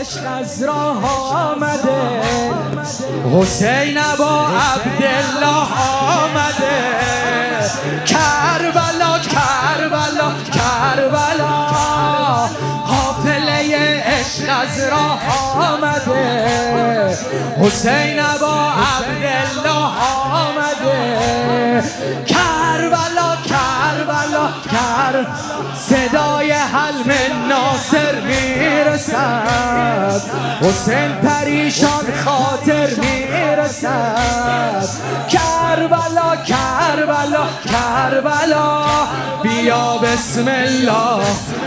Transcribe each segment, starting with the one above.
عشق از راه آمده. حسین با عبدالله آمده. کربلا کربلا کربلا. قافله عشق از راه آمده. حسین با عبدالله آمده. کربلا کربلا کر می‌رسد. حسین پریشان خاطر می‌رسد. کربلا کربلا کربلا. بیا بسم الله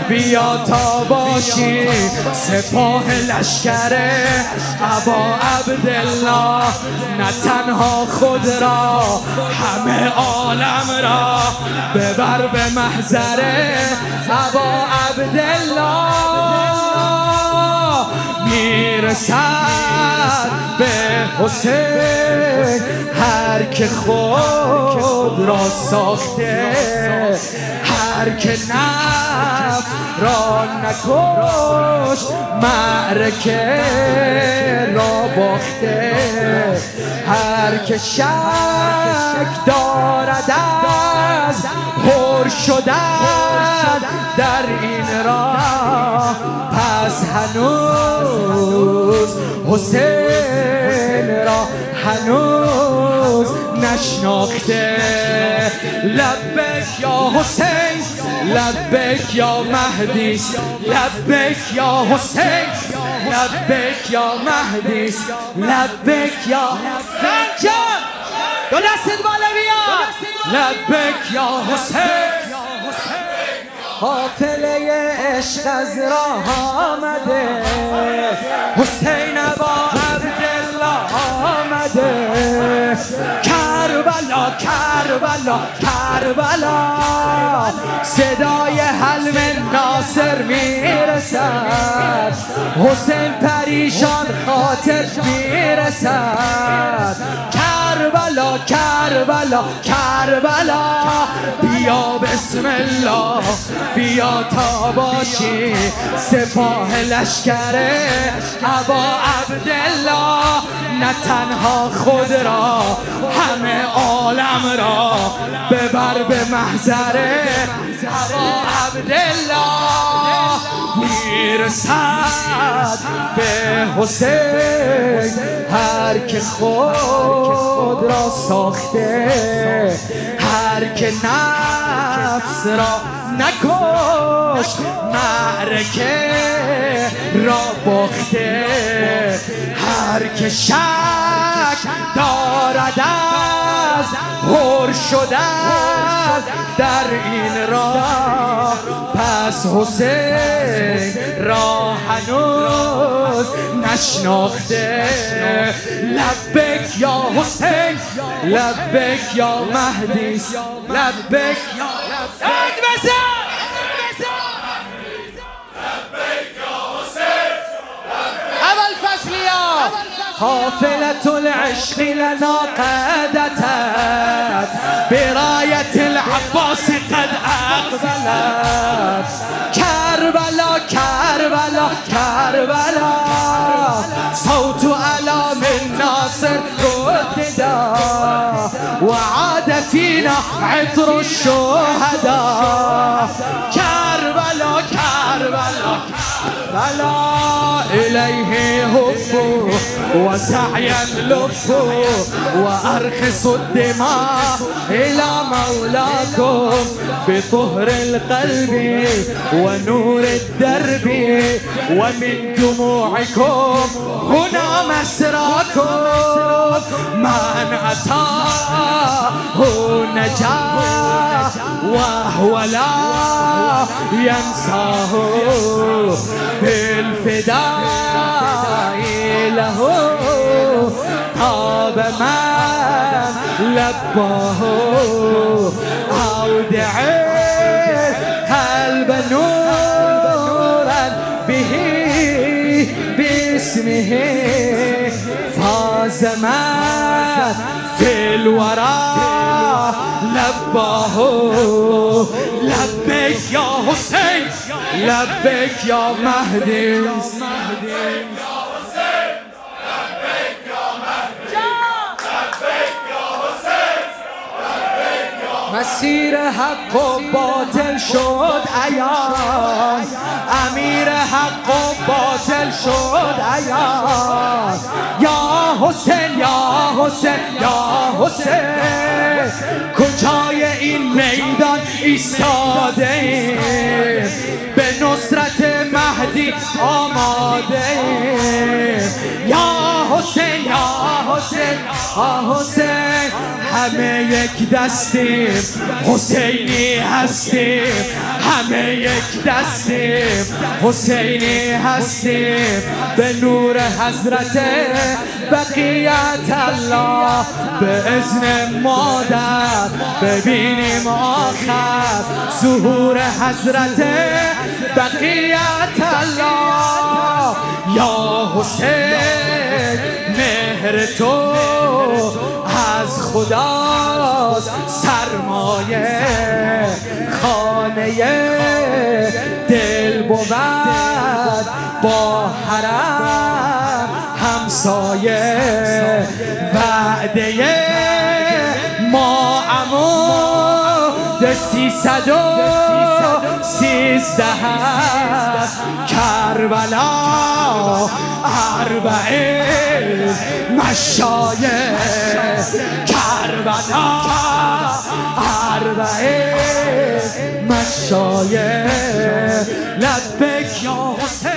بیا تا باشی. سپاه لشکر عبا عبدالله. نه تنها خود را همه عالم را. ببر به محضر عبا عبدالله. می‌رسد به حسین. هر که خود را ساخته هر که نفس را نکش معرکه را باخته. هر که شک دارد از هر شدن در این راه پس هنوز حسین را هنوز نشناخته. لبک یا حسین؟ لبک یا مهدیس؟ لبک یا حسین؟ لبک یا مهدیس؟ لبک یا جان دو دستت بالا لبک یا حسین؟ حافله عشق از راه آمده. حسین با عبدالله آمده. کربلا کربلا کربلا. صدای حلم ناصر می‌رسد. حسین پریشان خاطر می‌رسد. کربلا کربلا. بیا بسم الله بیا تا باشی. سپاه لشکر عبا عبدالله نه تنها خود را همه عالم را ببر به محضر عبا عبدالله می‌رسد به حسین هر که خود را ساخته هر که نفس را نکش معرکه را باخته هر که شک دارد از هر شدن در این راه پس حسین را هنوز نشناخته. لبک یا حسین لبک یا مهدیس لبک یا لبک حافلة العشق لنا قادتت براية العباس قد أقبلت كربلا كربلا كربلا صوت ألام الناصر رددا وعاد فينا عطر الشهداء. كربلا كربلا كربلا إليه هبوا. وسعيا لفوا وأرخصوا الدماء إلى مولاكم بطهر القلب ونور الدرب ومن دموعكم هنا مسراكم من أتاه نجاه وهو لا ينساه بالفداء له طاب من لباه أودع قلب نورا به باسمه فاز من. في الورى لباه لبيك يا حسين لبک یا مهدی. مسیر حق و باطل شد ایان امیر حق و باطل شد ایان یا حسین یا حسین یا حسین. کجای این میدان ایستاده؟ به نصرت مهدی آماده. یا حسین یا حسین یا حسین. همه یک دستیم. حسینی هستیم. همه یک دستیم. حسینی هستیم. به نور حضرت بقیت الله. به ازن مادر. ببینیم آخر. ظهور حضرت بقیت الله. یا حسین. مهر تو از خداست. سرمایه خانه دل بود با حرم همسایه وعده ما سیصد و سیزده کربلا اربعه مشایه کربلا اربعه مشایه لبک یا حسین.